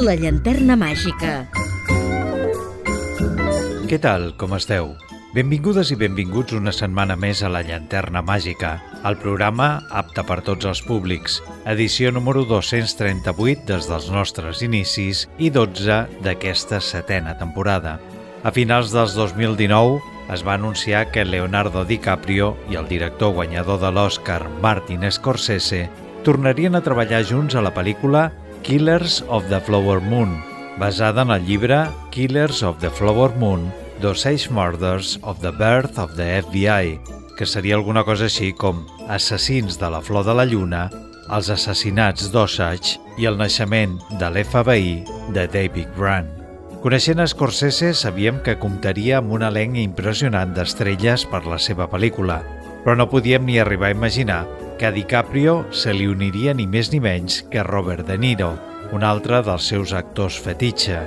La llanterna màgica. Què tal, com esteu? Benvingudes i benvinguts una setmana més a La Llanterna Màgica, el programa apte per tots els públics, edició número 238 des dels nostres inicis i 12 d'aquesta setena temporada. A finals dels 2019 es va anunciar que Leonardo DiCaprio i el director guanyador de l'Oscar Martin Scorsese tornarien a treballar junts a la pel·lícula Killers of the Flower Moon, basada en el llibre Killers of the Flower Moon The Osage Murders of the Birth of the FBI, que seria alguna cosa així com Assassins de la Flor de la Lluna, els assassinats d'Osage i el naixement de l'FBI de David Grant. Coneixent Scorsese, sabíem que comptaria amb un elenc impressionant d'estrelles per la seva pel·lícula, però no podíem ni arribar a imaginar que a DiCaprio se li uniria ni més ni menys que Robert De Niro, un altre dels seus actors fetitxe,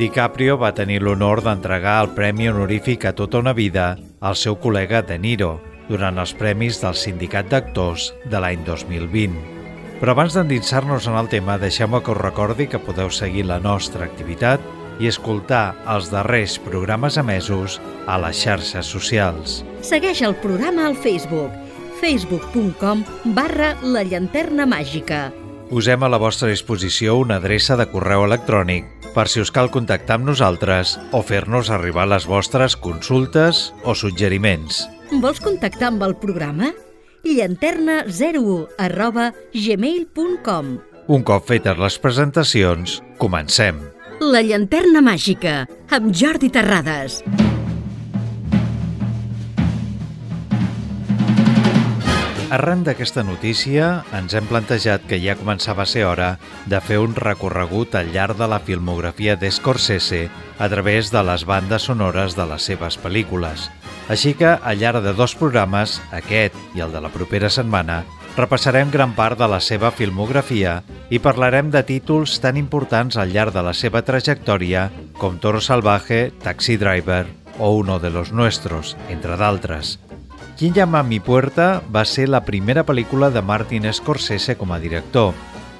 DiCaprio va tenir l'honor d'entregar el Premi Honorífic a tota una vida al seu col·lega De Niro durant els premis del Sindicat d'Actors de l'any 2020. Però abans d'endinsar-nos en el tema, deixeu-me que us recordi que podeu seguir la nostra activitat i escoltar els darrers programes emesos a les xarxes socials. Segueix el programa al Facebook facebook.com barra la llanterna màgica. Posem a la vostra disposició una adreça de correu electrònic per si us cal contactar amb nosaltres o fer-nos arribar les vostres consultes o suggeriments. Vols contactar amb el programa? llanterna01 arroba gmail.com Un cop fetes les presentacions, comencem. La llanterna màgica, amb Jordi Terrades. Arran d'aquesta notícia, ens hem plantejat que ja començava a ser hora de fer un recorregut al llarg de la filmografia d'Escorsese a través de les bandes sonores de les seves pel·lícules. Així que, al llarg de dos programes, aquest i el de la propera setmana, repassarem gran part de la seva filmografia i parlarem de títols tan importants al llarg de la seva trajectòria com Toro Salvaje, Taxi Driver o Uno de los Nuestros, entre d'altres. Quien llama a mi puerta va ser la primera pel·lícula de Martin Scorsese com a director.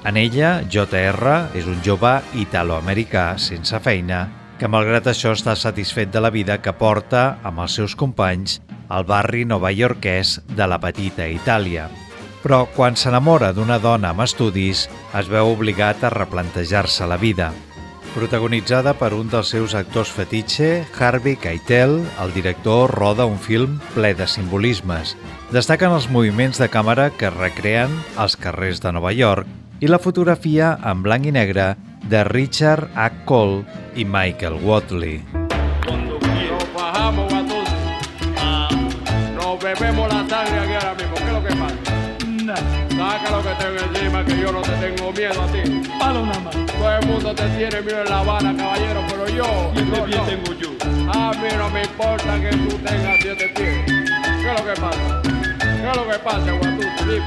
En ella, J.R. és un jove italoamericà sense feina que, malgrat això, està satisfet de la vida que porta amb els seus companys al barri novaiorquès de la petita Itàlia. Però quan s'enamora d'una dona amb estudis, es veu obligat a replantejar-se la vida. Protagonitzada per un dels seus actors fetitxe, Harvey Keitel, el director roda un film ple de simbolismes. Destaquen els moviments de càmera que recreen els carrers de Nova York i la fotografia en blanc i negre de Richard H. Cole i Michael Watley. Nos bajamos a todos. Nos bebemos la sangre Saca lo que tengo encima, que yo no te tengo miedo a ti. Palo nada más. Todo el mundo te tiene miedo en La Habana, caballero, pero yo... Y no, pie no. tengo yo. A mí no me importa que tú tengas siete pies. ¿Qué es lo que pasa? ¿Qué es lo que pasa, Guatuto? Dime.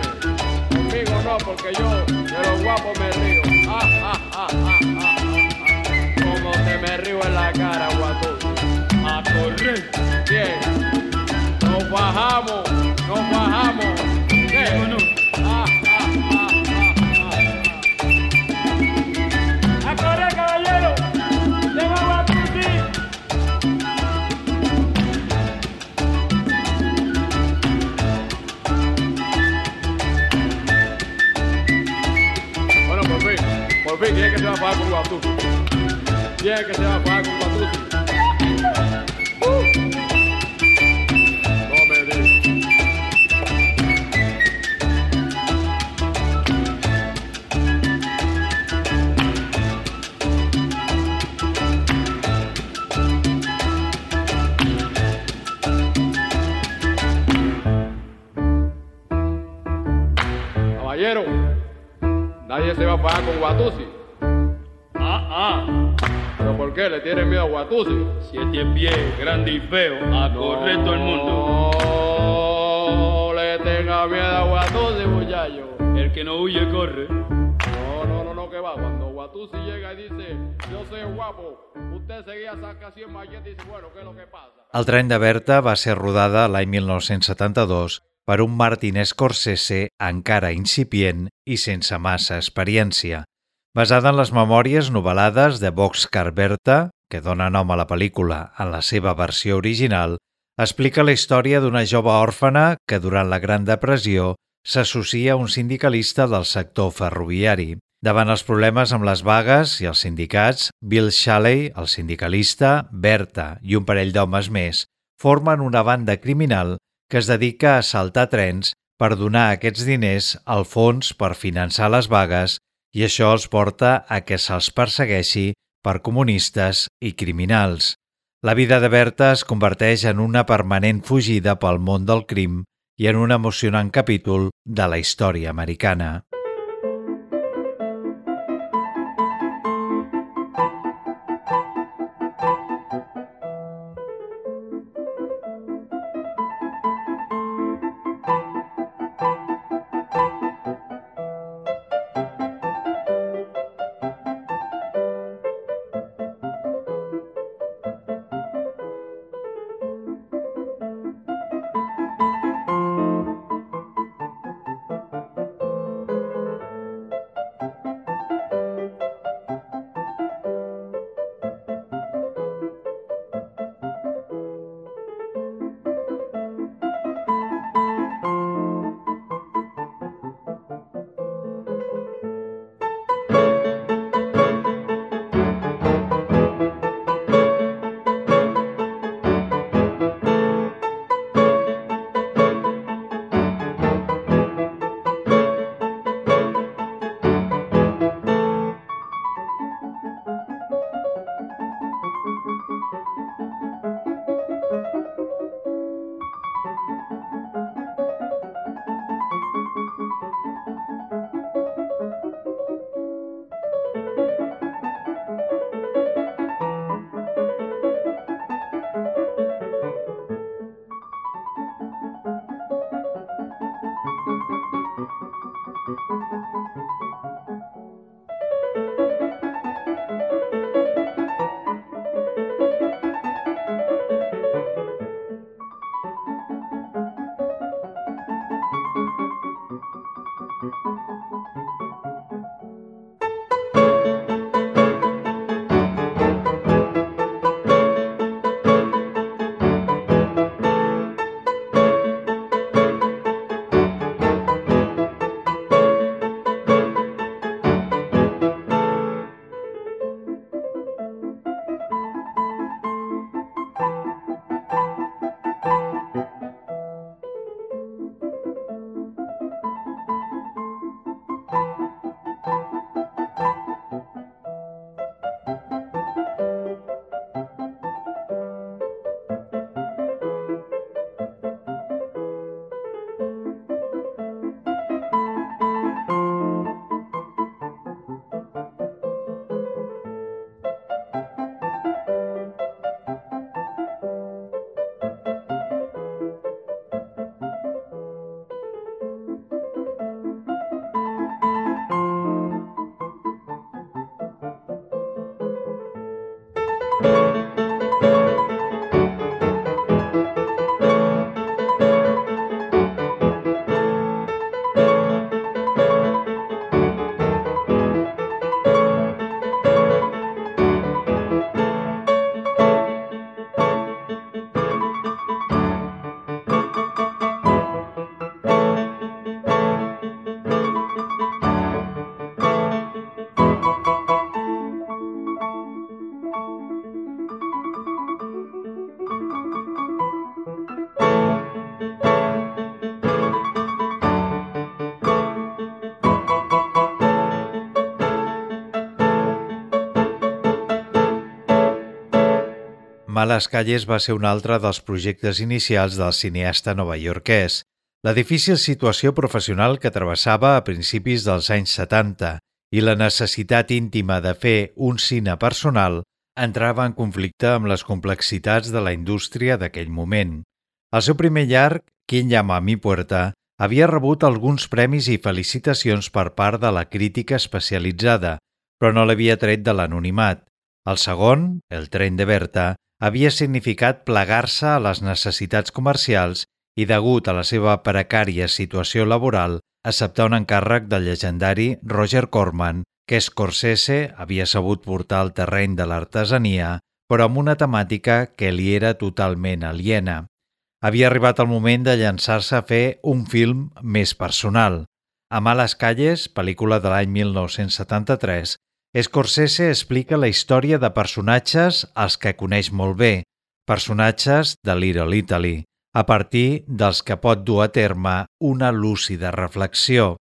Conmigo no, porque yo de los guapos me río. Ah, ah, ah, ah, ah, ah, ah. Como te me río en la cara, Guatuto. A correr. Bien. Nos bajamos, nos bajamos. Va a pagar con Guatusi? ¿Quién es que se va a pagar con. Caballero, nadie se va a pagar con Guatusi. ¿Le tienen miedo a Guatusi? Siete pies, grande y feo. A correr todo el mundo. No le tenga miedo a Guatusi, muchacho. El que no huye, corre. No, no, no, no, que va. Cuando Guatusi llega y dice, yo soy guapo, usted seguía saca 100 malletes y dice, bueno, ¿qué es lo que pasa? El tren de Berta va ser rodada l'any 1972 per un Martin Scorsese encara incipient i sense massa experiència. Basada en les memòries novel·lades de Boxcar Berta, que dona nom a la pel·lícula en la seva versió original, explica la història d'una jove òrfana que durant la Gran Depressió s'associa a un sindicalista del sector ferroviari. Davant els problemes amb les vagues i els sindicats, Bill Shalley, el sindicalista, Berta i un parell d'homes més formen una banda criminal que es dedica a saltar trens per donar aquests diners al fons per finançar les vagues i això els porta a que se'ls persegueixi per comunistes i criminals. La vida de Berta es converteix en una permanent fugida pel món del crim i en un emocionant capítol de la història americana. Malas Calles va ser un altre dels projectes inicials del cineasta novaiorquès. La difícil situació professional que travessava a principis dels anys 70 i la necessitat íntima de fer un cine personal entrava en conflicte amb les complexitats de la indústria d'aquell moment. El seu primer llarg, Quien llama a mi puerta, havia rebut alguns premis i felicitacions per part de la crítica especialitzada, però no l'havia tret de l'anonimat. El segon, El tren de Berta, havia significat plegar-se a les necessitats comercials i, degut a la seva precària situació laboral, acceptar un encàrrec del llegendari Roger Corman, que Scorsese havia sabut portar al terreny de l'artesania, però amb una temàtica que li era totalment aliena. Havia arribat el moment de llançar-se a fer un film més personal. A Males Calles, pel·lícula de l'any 1973, Scorsese explica la història de personatges als que coneix molt bé, personatges de Little Italy, a partir dels que pot dur a terme una lúcida reflexió.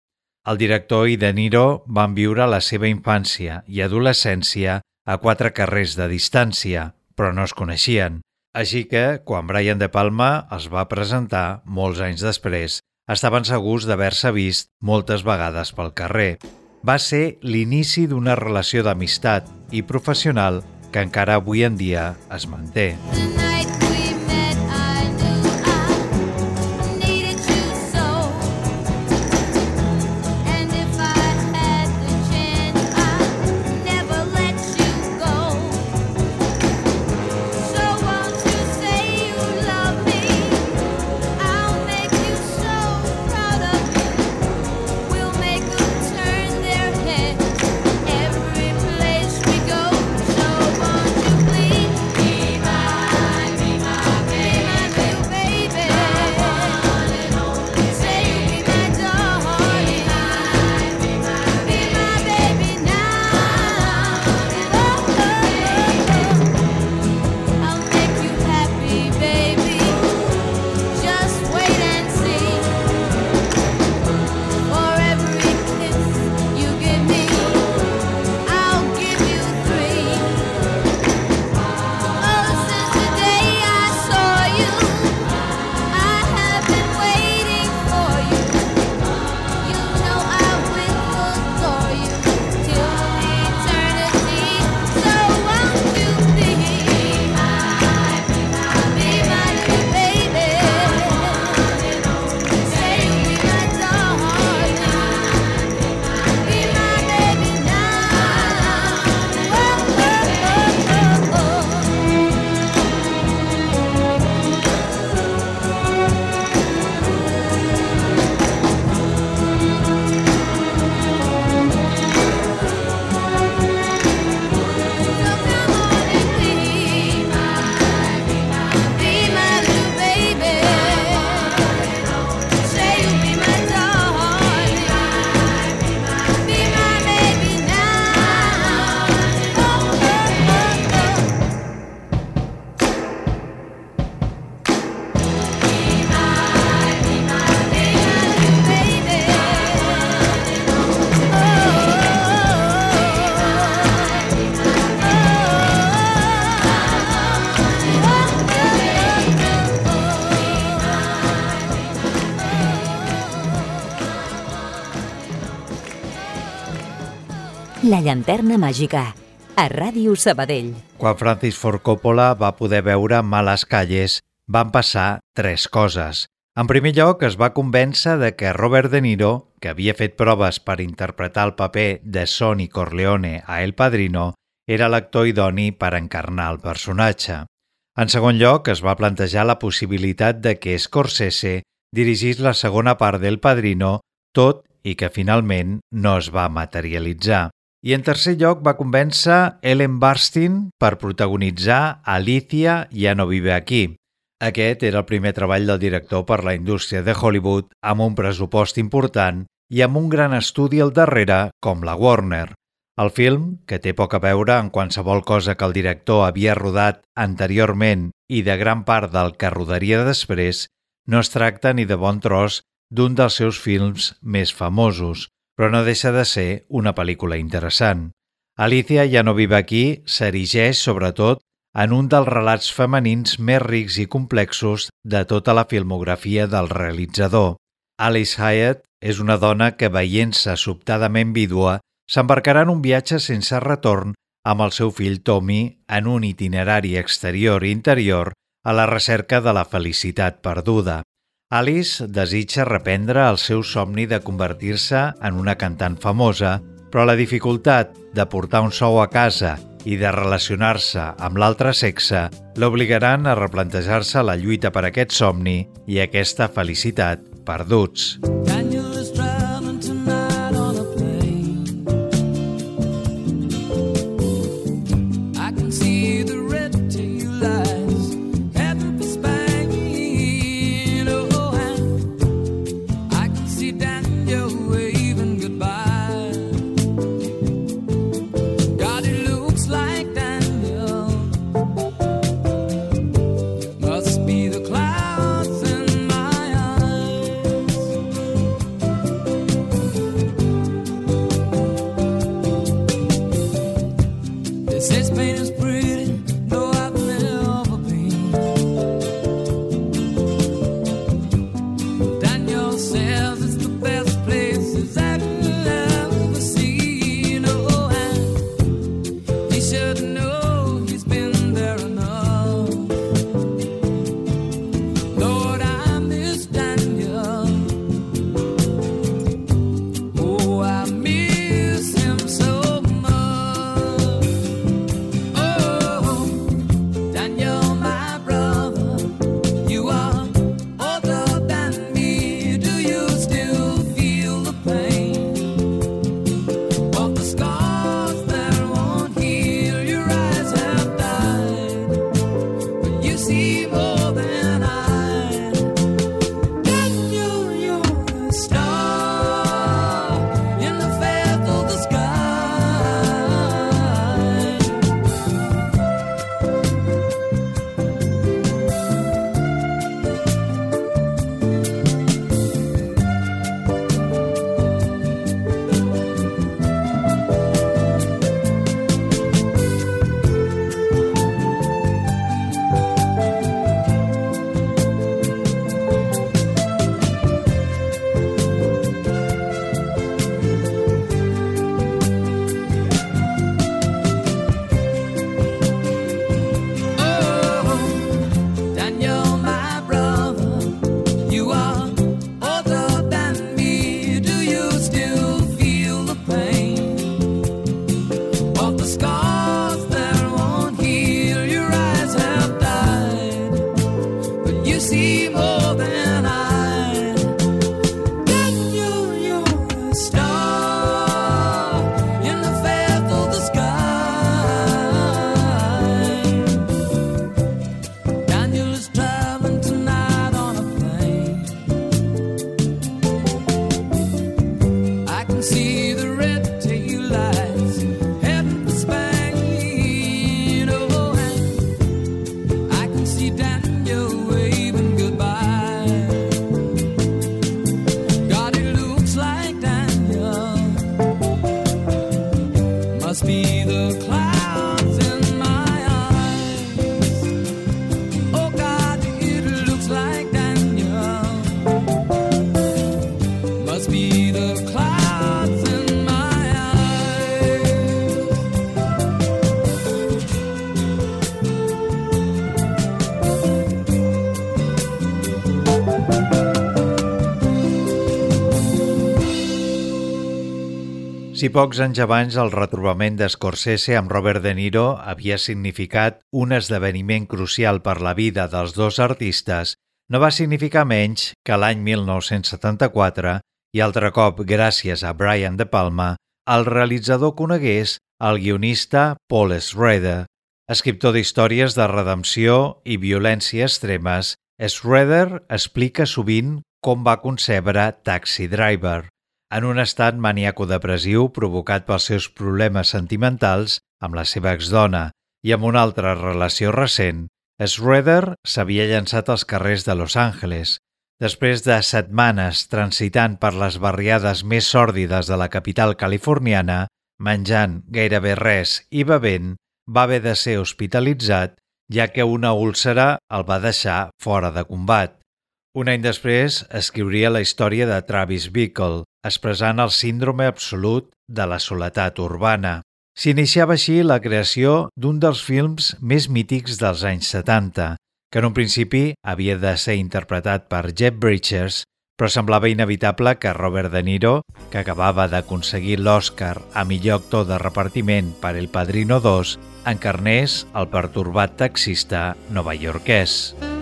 El director i De Niro van viure la seva infància i adolescència a quatre carrers de distància, però no es coneixien. Així que, quan Brian De Palma es va presentar, molts anys després, estaven segurs d'haver-se vist moltes vegades pel carrer. Va ser l'inici d'una relació d'amistat i professional que encara avui en dia es manté. La llanterna màgica, a Ràdio Sabadell. Quan Francis Ford Coppola va poder veure Males Calles, van passar tres coses. En primer lloc, es va convèncer de que Robert De Niro, que havia fet proves per interpretar el paper de Sonny Corleone a El Padrino, era l'actor idoni per encarnar el personatge. En segon lloc, es va plantejar la possibilitat de que Scorsese dirigís la segona part del Padrino, tot i que finalment no es va materialitzar. I en tercer lloc va convèncer Ellen Barstein per protagonitzar Alicia ja no vive aquí. Aquest era el primer treball del director per la indústria de Hollywood amb un pressupost important i amb un gran estudi al darrere com la Warner. El film, que té poc a veure en qualsevol cosa que el director havia rodat anteriorment i de gran part del que rodaria després, no es tracta ni de bon tros d'un dels seus films més famosos, però no deixa de ser una pel·lícula interessant. Alicia ja no vive aquí s'erigeix, sobretot, en un dels relats femenins més rics i complexos de tota la filmografia del realitzador. Alice Hyatt és una dona que, veient-se sobtadament vídua, s'embarcarà en un viatge sense retorn amb el seu fill Tommy en un itinerari exterior i interior a la recerca de la felicitat perduda. Alice desitja reprendre el seu somni de convertir-se en una cantant famosa, però la dificultat de portar un sou a casa i de relacionar-se amb l'altre sexe l'obligaran a replantejar-se la lluita per aquest somni i aquesta felicitat perduts. Daniel Si pocs anys abans el retrobament d'Scorsese amb Robert De Niro havia significat un esdeveniment crucial per la vida dels dos artistes, no va significar menys que l'any 1974, i altre cop gràcies a Brian De Palma, el realitzador conegués el guionista Paul Schrader. Escriptor d'històries de redempció i violència extremes, Schrader explica sovint com va concebre Taxi Driver en un estat maníaco-depressiu provocat pels seus problemes sentimentals amb la seva exdona i amb una altra relació recent, Schroeder s'havia llançat als carrers de Los Angeles. Després de setmanes transitant per les barriades més sòrdides de la capital californiana, menjant gairebé res i bevent, va haver de ser hospitalitzat ja que una úlcera el va deixar fora de combat. Un any després escriuria la història de Travis Bickle, expressant el síndrome absolut de la soledat urbana. S'iniciava així la creació d'un dels films més mítics dels anys 70, que en un principi havia de ser interpretat per Jeff Bridges, però semblava inevitable que Robert De Niro, que acabava d'aconseguir l'Oscar a millor actor de repartiment per El Padrino 2, encarnés el pertorbat taxista novaiorquès. Mm.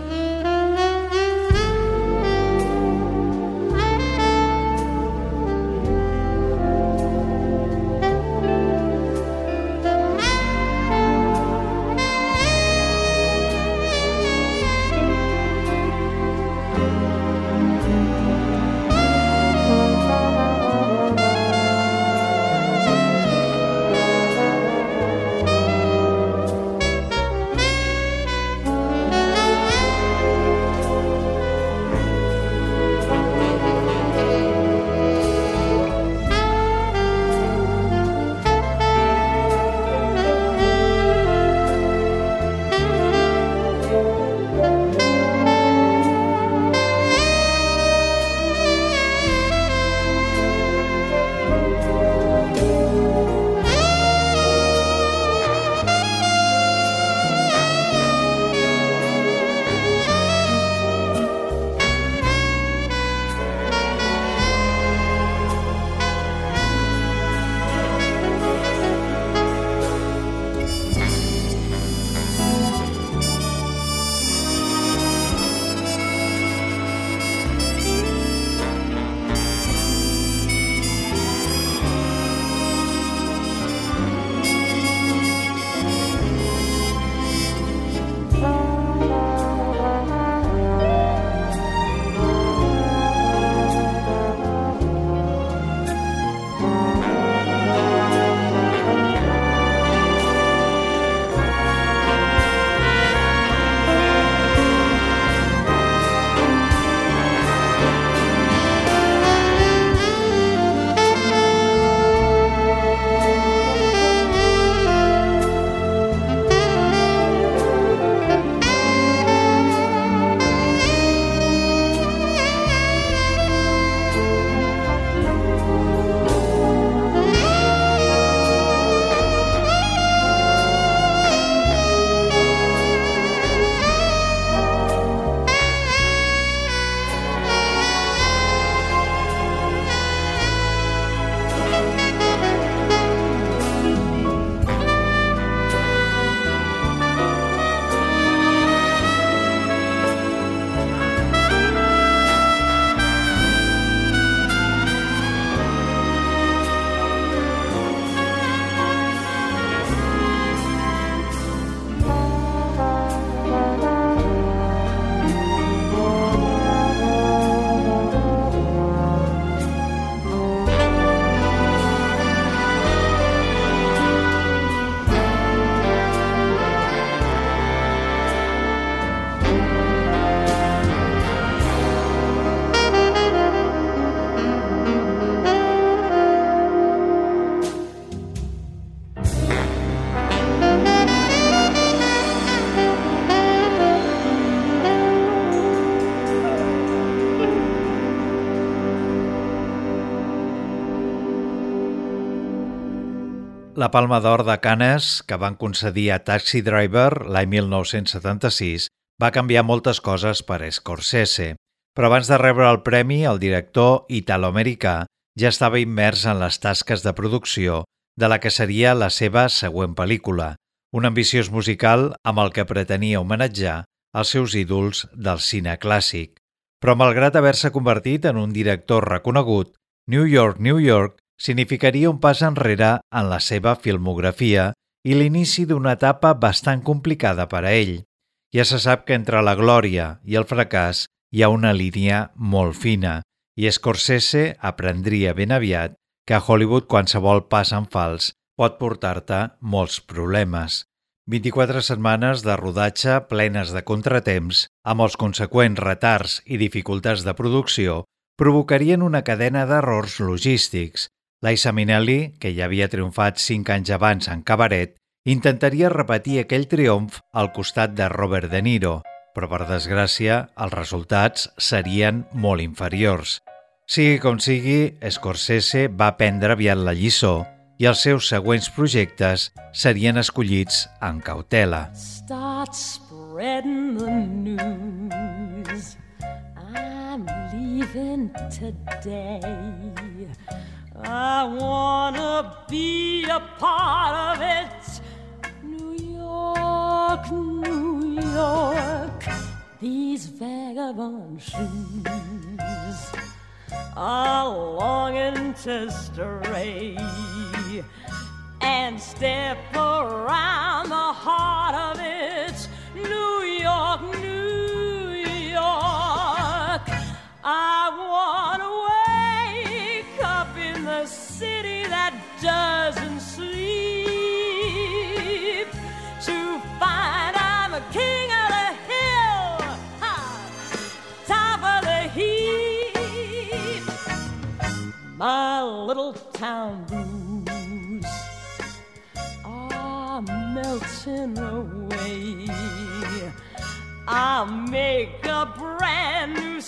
La Palma d'Or de Canes, que van concedir a Taxi Driver l'any 1976, va canviar moltes coses per Scorsese, però abans de rebre el premi, el director italoamericà ja estava immers en les tasques de producció de la que seria la seva següent pel·lícula, un ambiciós musical amb el que pretenia homenatjar els seus ídols del cine clàssic. Però malgrat haver-se convertit en un director reconegut, New York, New York significaria un pas enrere en la seva filmografia i l'inici d'una etapa bastant complicada per a ell. Ja se sap que entre la glòria i el fracàs hi ha una línia molt fina i Scorsese aprendria ben aviat que a Hollywood qualsevol pas en fals pot portar-te molts problemes. 24 setmanes de rodatge plenes de contratemps, amb els conseqüents retards i dificultats de producció, provocarien una cadena d'errors logístics Liza Minnelli, que ja havia triomfat cinc anys abans en Cabaret, intentaria repetir aquell triomf al costat de Robert De Niro, però per desgràcia els resultats serien molt inferiors. Sigui com sigui, Scorsese va prendre aviat la lliçó i els seus següents projectes serien escollits en cautela. Start spreading the news I'm leaving today I wanna be a part of it. New York, New York, these vagabond shoes are longing to stray and step around the heart of it. New York, New York, I wanna doesn't sleep to find I'm a king of the hill, ha, top of the heap. My little town blues are melting away. I'll make a brand new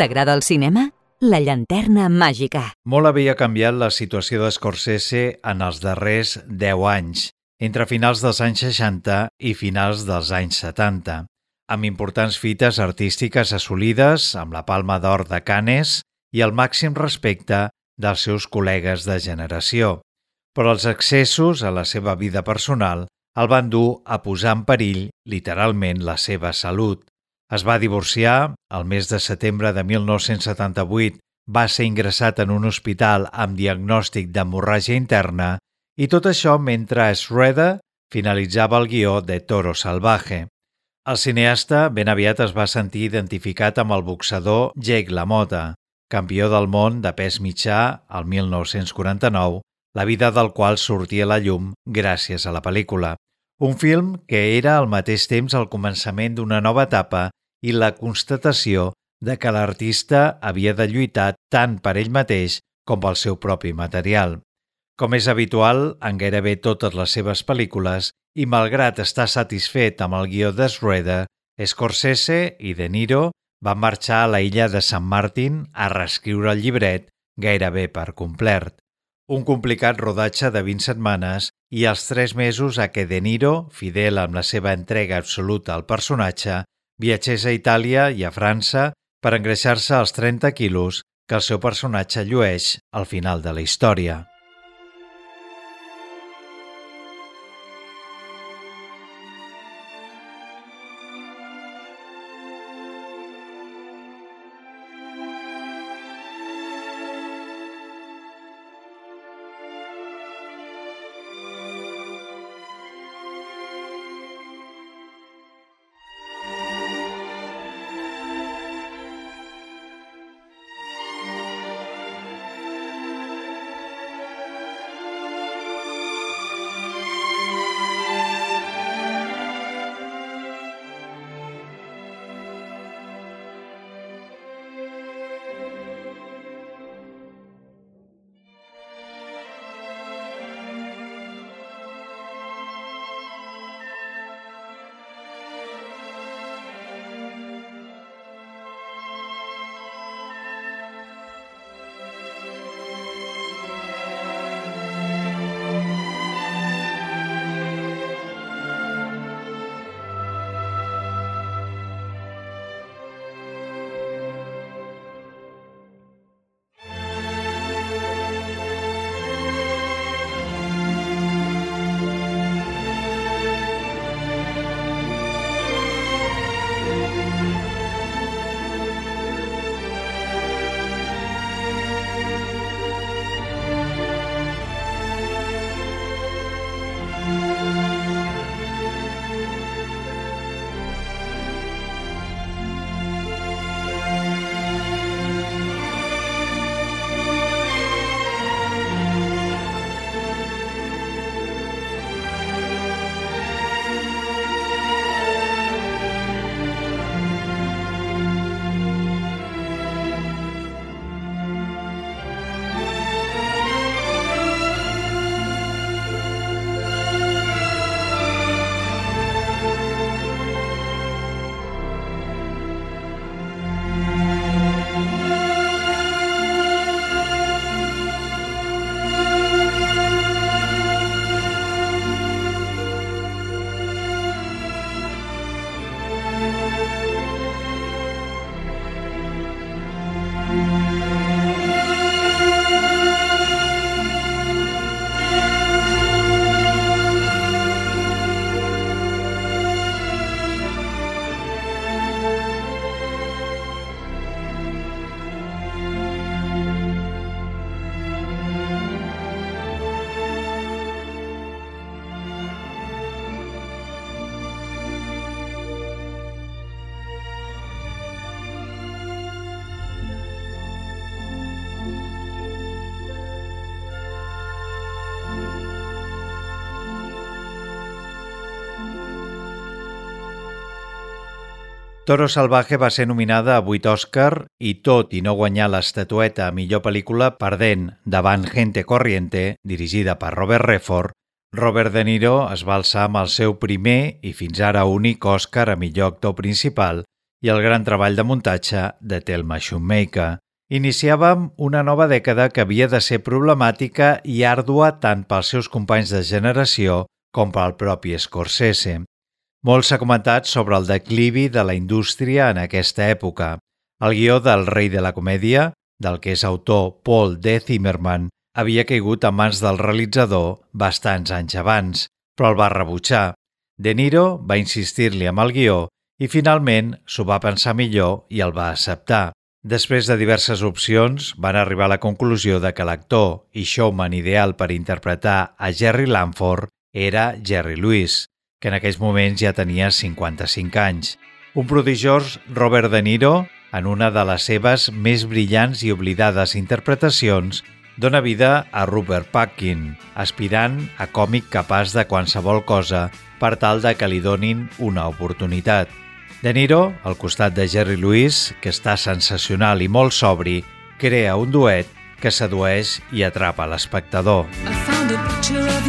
T'agrada el cinema? La llanterna màgica. Molt havia canviat la situació d'Escorsese en els darrers 10 anys, entre finals dels anys 60 i finals dels anys 70, amb importants fites artístiques assolides amb la Palma d'Or de Canes i el màxim respecte dels seus col·legues de generació. Però els excessos a la seva vida personal el van dur a posar en perill, literalment, la seva salut. Es va divorciar, el mes de setembre de 1978 va ser ingressat en un hospital amb diagnòstic d'hemorràgia interna i tot això mentre Schroeder finalitzava el guió de Toro Salvaje. El cineasta ben aviat es va sentir identificat amb el boxador Jake LaMotta, campió del món de pes mitjà al 1949, la vida del qual sortia a la llum gràcies a la pel·lícula. Un film que era al mateix temps el començament d'una nova etapa i la constatació de que l'artista havia de lluitar tant per ell mateix com pel seu propi material. Com és habitual en gairebé totes les seves pel·lícules, i malgrat estar satisfet amb el guió de Schroeder, Scorsese i De Niro van marxar a la illa de San Martin a reescriure el llibret gairebé per complet. Un complicat rodatge de 20 setmanes i els tres mesos a què De Niro, fidel amb la seva entrega absoluta al personatge, viatgés a Itàlia i a França per engreixar-se els 30 quilos que el seu personatge llueix al final de la història. Toro Salvaje va ser nominada a 8 Òscar i tot i no guanyar l'estatueta a millor pel·lícula perdent davant Gente Corriente, dirigida per Robert Redford, Robert De Niro es va alçar amb el seu primer i fins ara únic Òscar a millor actor principal i el gran treball de muntatge de Thelma Shoemaker. Iniciàvem una nova dècada que havia de ser problemàtica i àrdua tant pels seus companys de generació com pel propi Scorsese. Molt s'ha comentat sobre el declivi de la indústria en aquesta època. El guió del rei de la comèdia, del que és autor Paul D. Zimmerman, havia caigut a mans del realitzador bastants anys abans, però el va rebutjar. De Niro va insistir-li amb el guió i finalment s'ho va pensar millor i el va acceptar. Després de diverses opcions, van arribar a la conclusió de que l'actor i showman ideal per interpretar a Jerry Lanford era Jerry Lewis. Que en aquells moments ja tenia 55 anys. Un prodigiós Robert De Niro, en una de les seves més brillants i oblidades interpretacions, dona vida a Rupert Packin, aspirant a còmic capaç de qualsevol cosa per tal de que li donin una oportunitat. De Niro, al costat de Jerry Lewis, que està sensacional i molt sobri, crea un duet que sedueix i atrapa l'espectador. I found a picture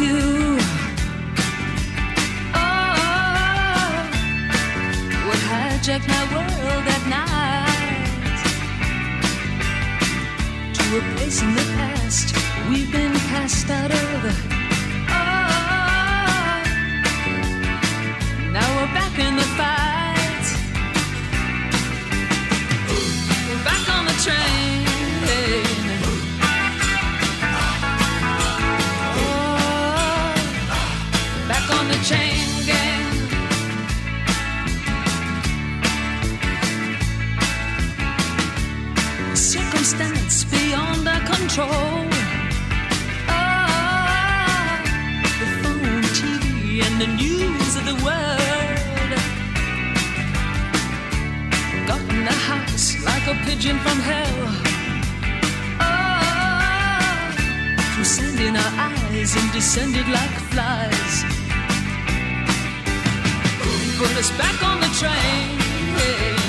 hijacked my world at night to a place in the past we've been cast out of. Control. Oh, the phone, TV, and the news of the world. Got in the house like a pigeon from hell. Oh, through sand in our eyes and descended like flies. Put us back on the train.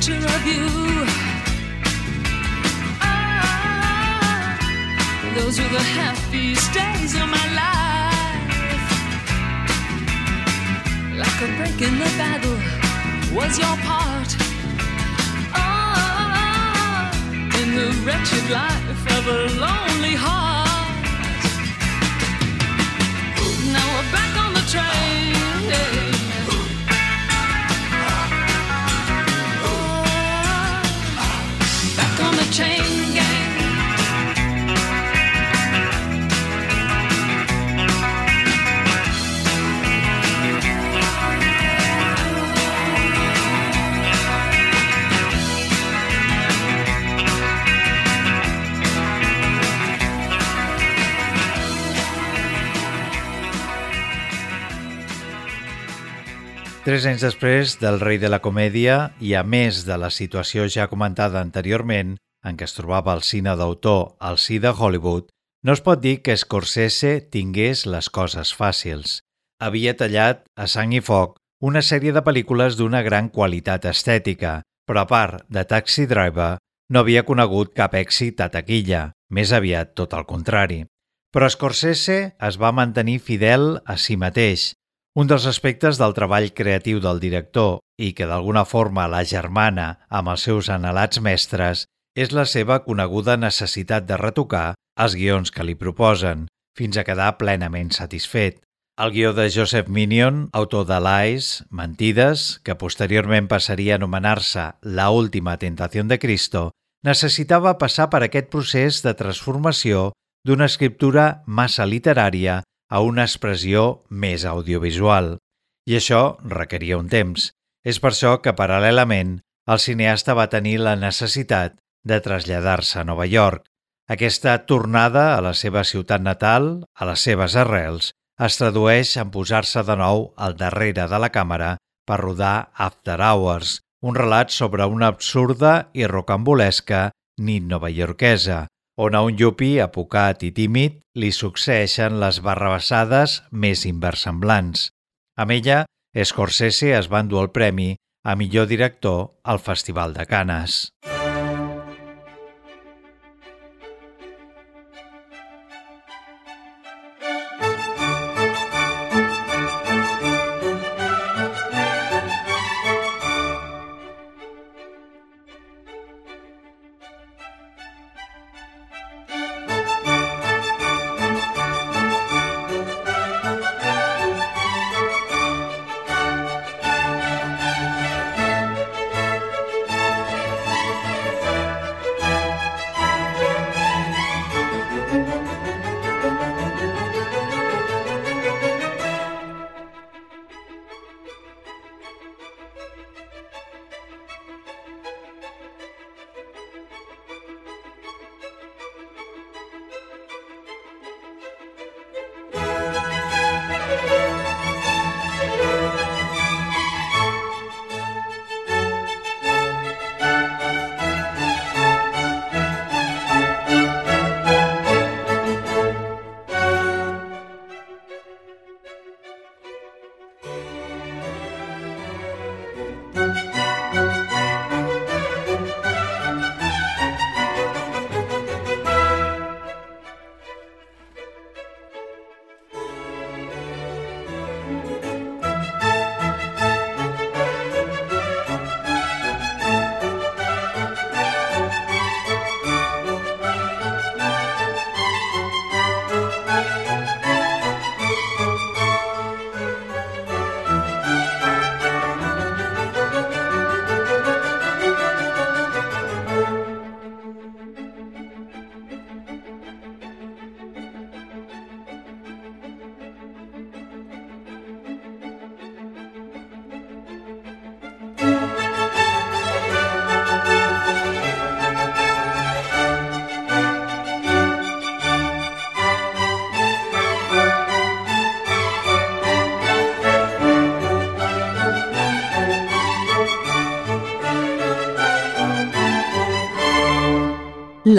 Picture of you. Ah, those were the happiest days of my life. Like a break in the battle was your part. Oh, in the wretched life of a lonely heart. Now we're back on the train. Tres anys després del rei de la comèdia i a més de la situació ja comentada anteriorment, en què es trobava el cine d'autor al sí de Hollywood, no es pot dir que Scorsese tingués les coses fàcils. Havia tallat a sang i foc una sèrie de pel·lícules d'una gran qualitat estètica, però a part de Taxi Driver, no havia conegut cap èxit a taquilla, més aviat tot el contrari. Però Scorsese es va mantenir fidel a si mateix, un dels aspectes del treball creatiu del director i que d'alguna forma la germana amb els seus anhelats mestres és la seva coneguda necessitat de retocar els guions que li proposen, fins a quedar plenament satisfet. El guió de Joseph Minion, autor de Lies, Mentides, que posteriorment passaria a anomenar-se La última tentació de Cristo, necessitava passar per aquest procés de transformació d'una escriptura massa literària a una expressió més audiovisual. I això requeria un temps. És per això que, paral·lelament, el cineasta va tenir la necessitat de traslladar-se a Nova York. Aquesta tornada a la seva ciutat natal, a les seves arrels, es tradueix en posar-se de nou al darrere de la càmera per rodar After Hours, un relat sobre una absurda i rocambolesca nit novaiorquesa, on a un llupi apocat i tímid li succeeixen les barrabassades més inversemblants. Amb ella, Scorsese es va endur el premi a millor director al Festival de Canes.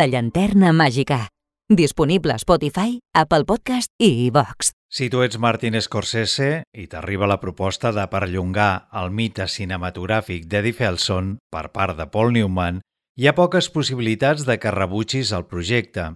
La llanterna màgica. Disponible a Spotify, Apple Podcast i iVox. Si tu ets Martin Scorsese i t'arriba la proposta de perllongar el mite cinematogràfic d'Eddie Felson per part de Paul Newman, hi ha poques possibilitats de que rebutgis el projecte.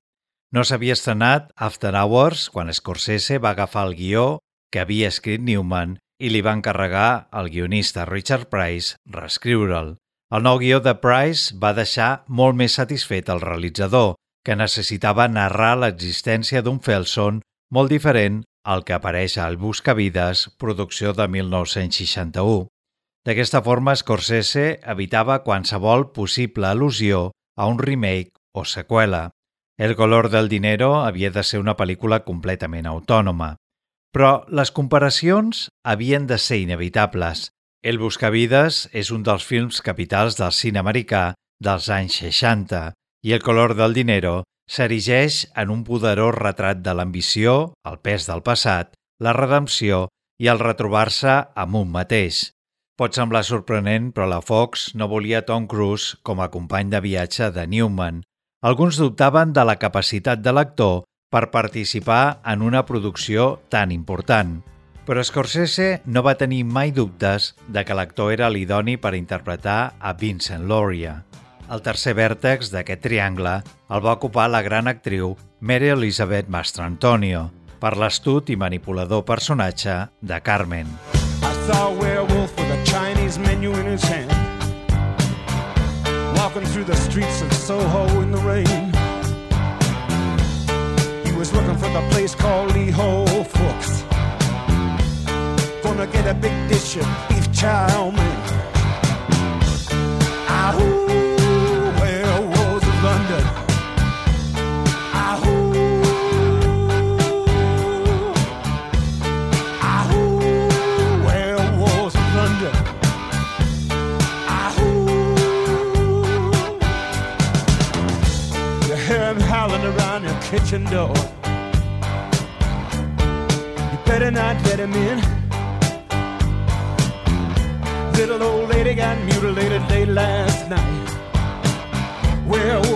No s'havia estrenat After Hours quan Scorsese va agafar el guió que havia escrit Newman i li va encarregar al guionista Richard Price reescriure'l. El nou guió de Price va deixar molt més satisfet el realitzador, que necessitava narrar l'existència d'un Felson molt diferent al que apareix al Buscavides, producció de 1961. D'aquesta forma, Scorsese evitava qualsevol possible al·lusió a un remake o seqüela. El color del dinero havia de ser una pel·lícula completament autònoma. Però les comparacions havien de ser inevitables, el Buscavides és un dels films capitals del cine americà dels anys 60 i El color del dinero s'erigeix en un poderós retrat de l'ambició, el pes del passat, la redempció i el retrobar-se amb un mateix. Pot semblar sorprenent, però la Fox no volia Tom Cruise com a company de viatge de Newman. Alguns dubtaven de la capacitat de l'actor per participar en una producció tan important. Però Scorsese no va tenir mai dubtes de que l'actor era l'idoni per interpretar a Vincent Loria. El tercer vèrtex d'aquest triangle el va ocupar la gran actriu Mary Elizabeth Mastrantonio per l'astut i manipulador personatge de Carmen. I saw a werewolf with a Chinese menu in his hand Walking through the streets of Soho in the rain He was looking for the place called Lee Ho gonna get a big dish of beef chow mein. Ahoo, werewolves of London. Ahoo, ahoo, werewolves of London. Ahoo, you hear him howling around your kitchen door. You better not let him in. Mutilated late last night. Werewolves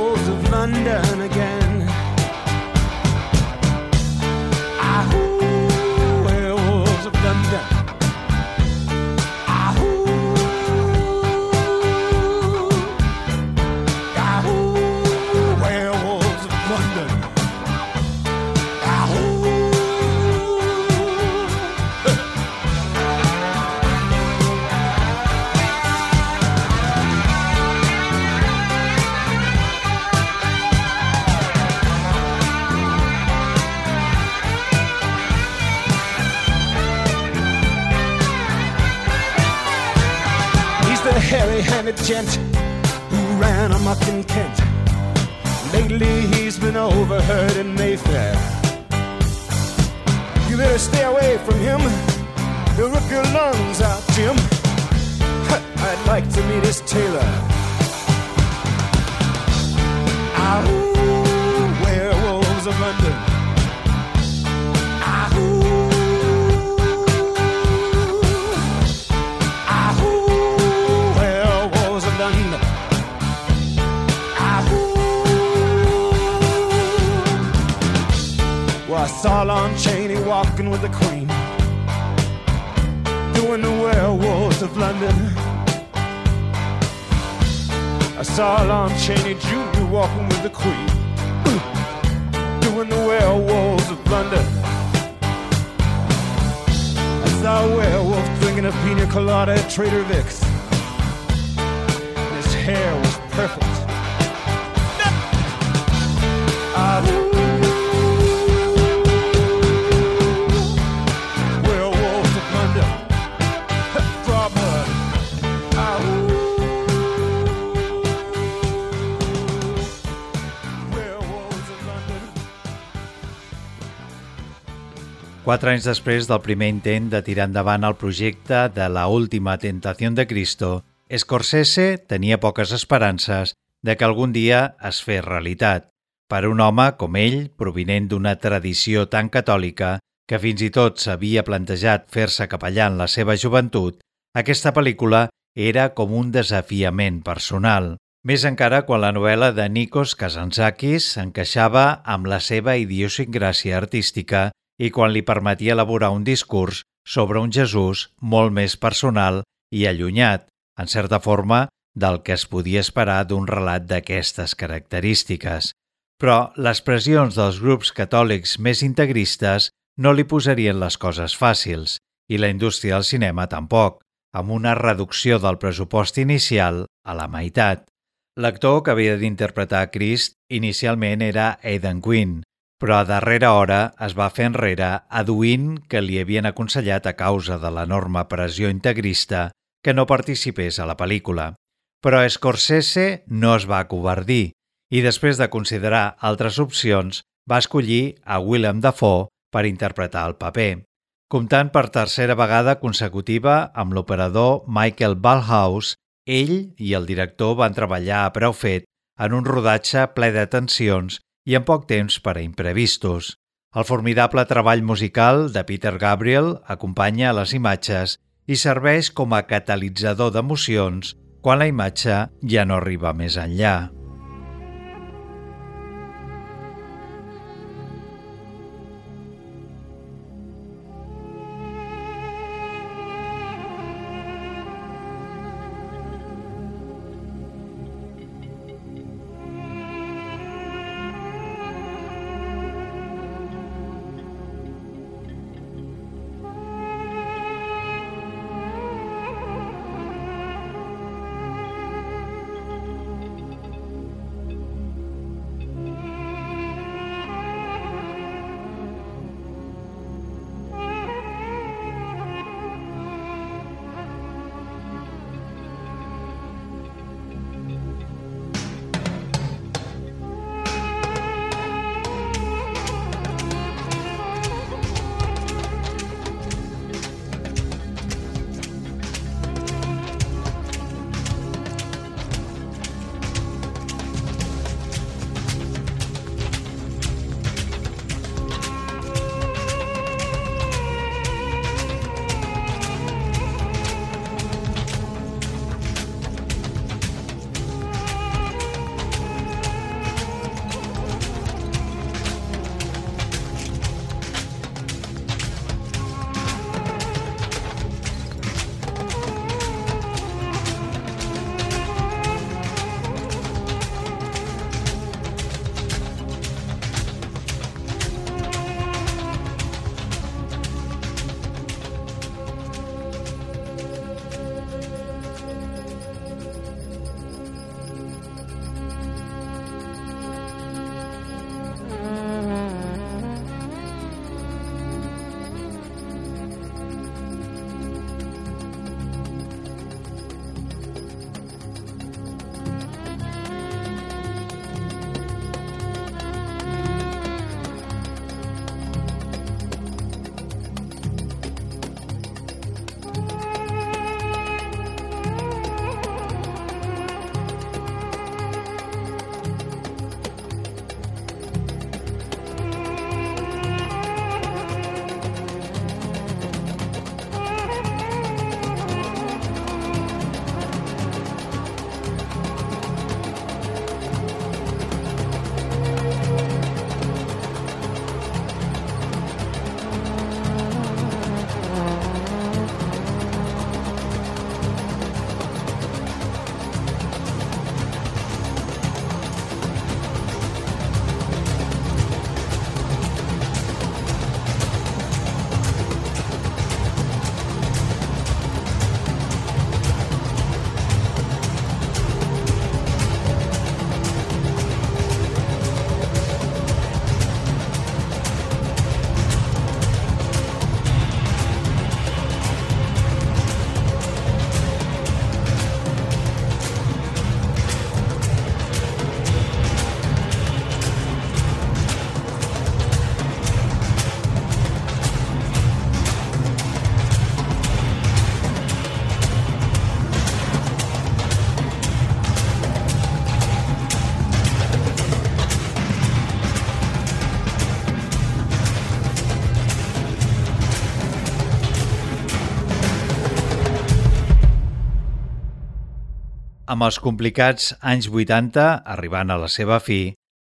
Well, I saw Lon Chaney walking with the Queen, doing the werewolves of London. I saw Lon Chaney Jr. walking with the Queen, doing the werewolves of London. I saw a werewolf drinking a pina colada at Trader Vic's. And his hair was perfect. Quatre anys després del primer intent de tirar endavant el projecte de la última tentació de Cristo, Scorsese tenia poques esperances de que algun dia es fes realitat. Per un home com ell, provinent d'una tradició tan catòlica que fins i tot s'havia plantejat fer-se capellà en la seva joventut, aquesta pel·lícula era com un desafiament personal. Més encara quan la novel·la de Nikos Kazantzakis encaixava amb la seva idiosincràsia artística i quan li permetia elaborar un discurs sobre un Jesús molt més personal i allunyat, en certa forma, del que es podia esperar d'un relat d'aquestes característiques. Però les pressions dels grups catòlics més integristes no li posarien les coses fàcils, i la indústria del cinema tampoc, amb una reducció del pressupost inicial a la meitat. L'actor que havia d'interpretar Crist inicialment era Aidan Quinn, però a darrera hora es va fer enrere aduint que li havien aconsellat a causa de l'enorme pressió integrista que no participés a la pel·lícula. Però Scorsese no es va acovardir i després de considerar altres opcions va escollir a Willem Dafoe per interpretar el paper. Comptant per tercera vegada consecutiva amb l'operador Michael Ballhaus, ell i el director van treballar a preu fet en un rodatge ple de tensions i amb poc temps per a imprevistos. El formidable treball musical de Peter Gabriel acompanya les imatges i serveix com a catalitzador d'emocions quan la imatge ja no arriba més enllà. Amb els complicats anys 80 arribant a la seva fi,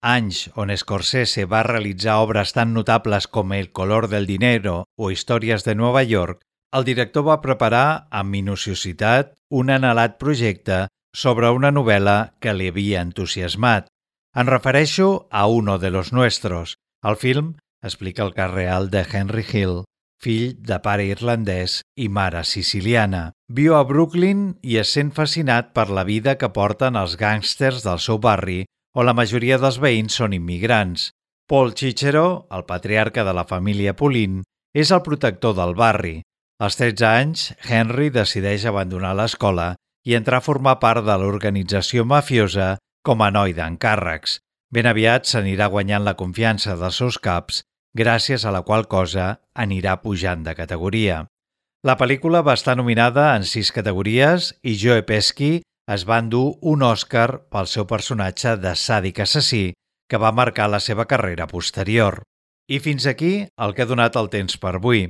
anys on Scorsese va realitzar obres tan notables com El color del dinero o Històries de Nova York, el director va preparar amb minuciositat un anhelat projecte sobre una novel·la que li havia entusiasmat. En refereixo a Uno de los Nuestros. El film explica el cas real de Henry Hill, fill de pare irlandès i mare siciliana. Viu a Brooklyn i es sent fascinat per la vida que porten els gàngsters del seu barri, on la majoria dels veïns són immigrants. Paul Cicero, el patriarca de la família Polin, és el protector del barri. Als 13 anys, Henry decideix abandonar l'escola i entrar a formar part de l'organització mafiosa com a noi d'encàrrecs. Ben aviat s'anirà guanyant la confiança dels seus caps, gràcies a la qual cosa anirà pujant de categoria. La pel·lícula va estar nominada en sis categories i Joe Pesci es va endur un Oscar pel seu personatge de sàdic assassí que va marcar la seva carrera posterior. I fins aquí el que ha donat el temps per avui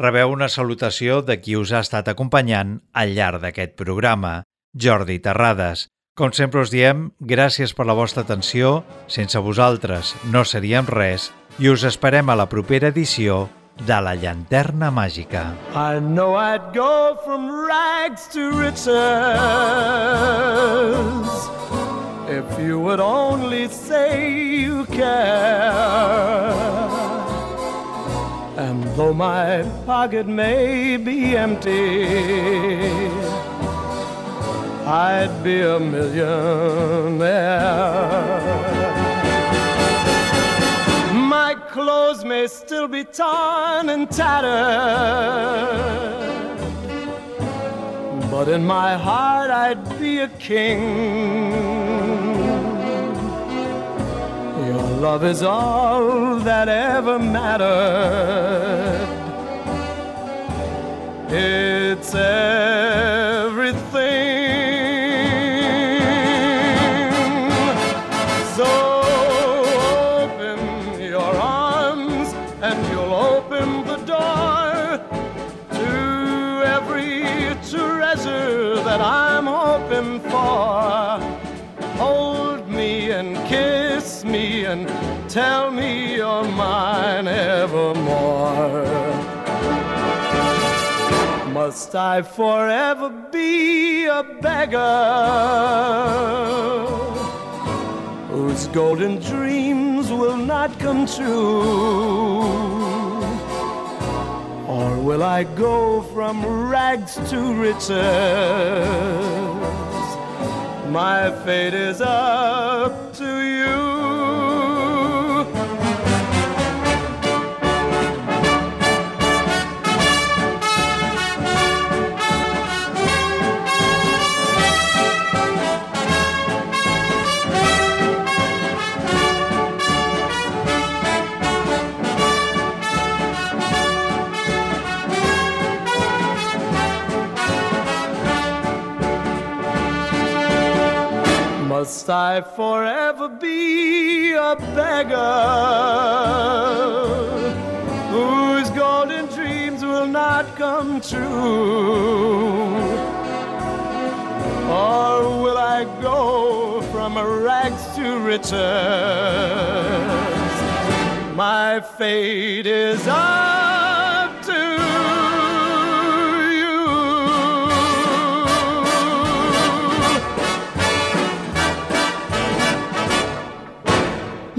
rebeu una salutació de qui us ha estat acompanyant al llarg d'aquest programa, Jordi Terrades. Com sempre us diem, gràcies per la vostra atenció, sense vosaltres no seríem res i us esperem a la propera edició de La Llanterna Màgica. I know I'd go from rags to riches if you would only say you care. And though my pocket may be empty, I'd be a millionaire. My clothes may still be torn and tattered, but in my heart I'd be a king. Your love is all that ever mattered. It's everything. Treasure that I'm hoping for. Hold me and kiss me and tell me you're mine evermore. Must I forever be a beggar whose golden dreams will not come true? Or will I go from rags to riches? My fate is up to Must I forever be a beggar whose golden dreams will not come true? Or will I go from rags to riches? My fate is up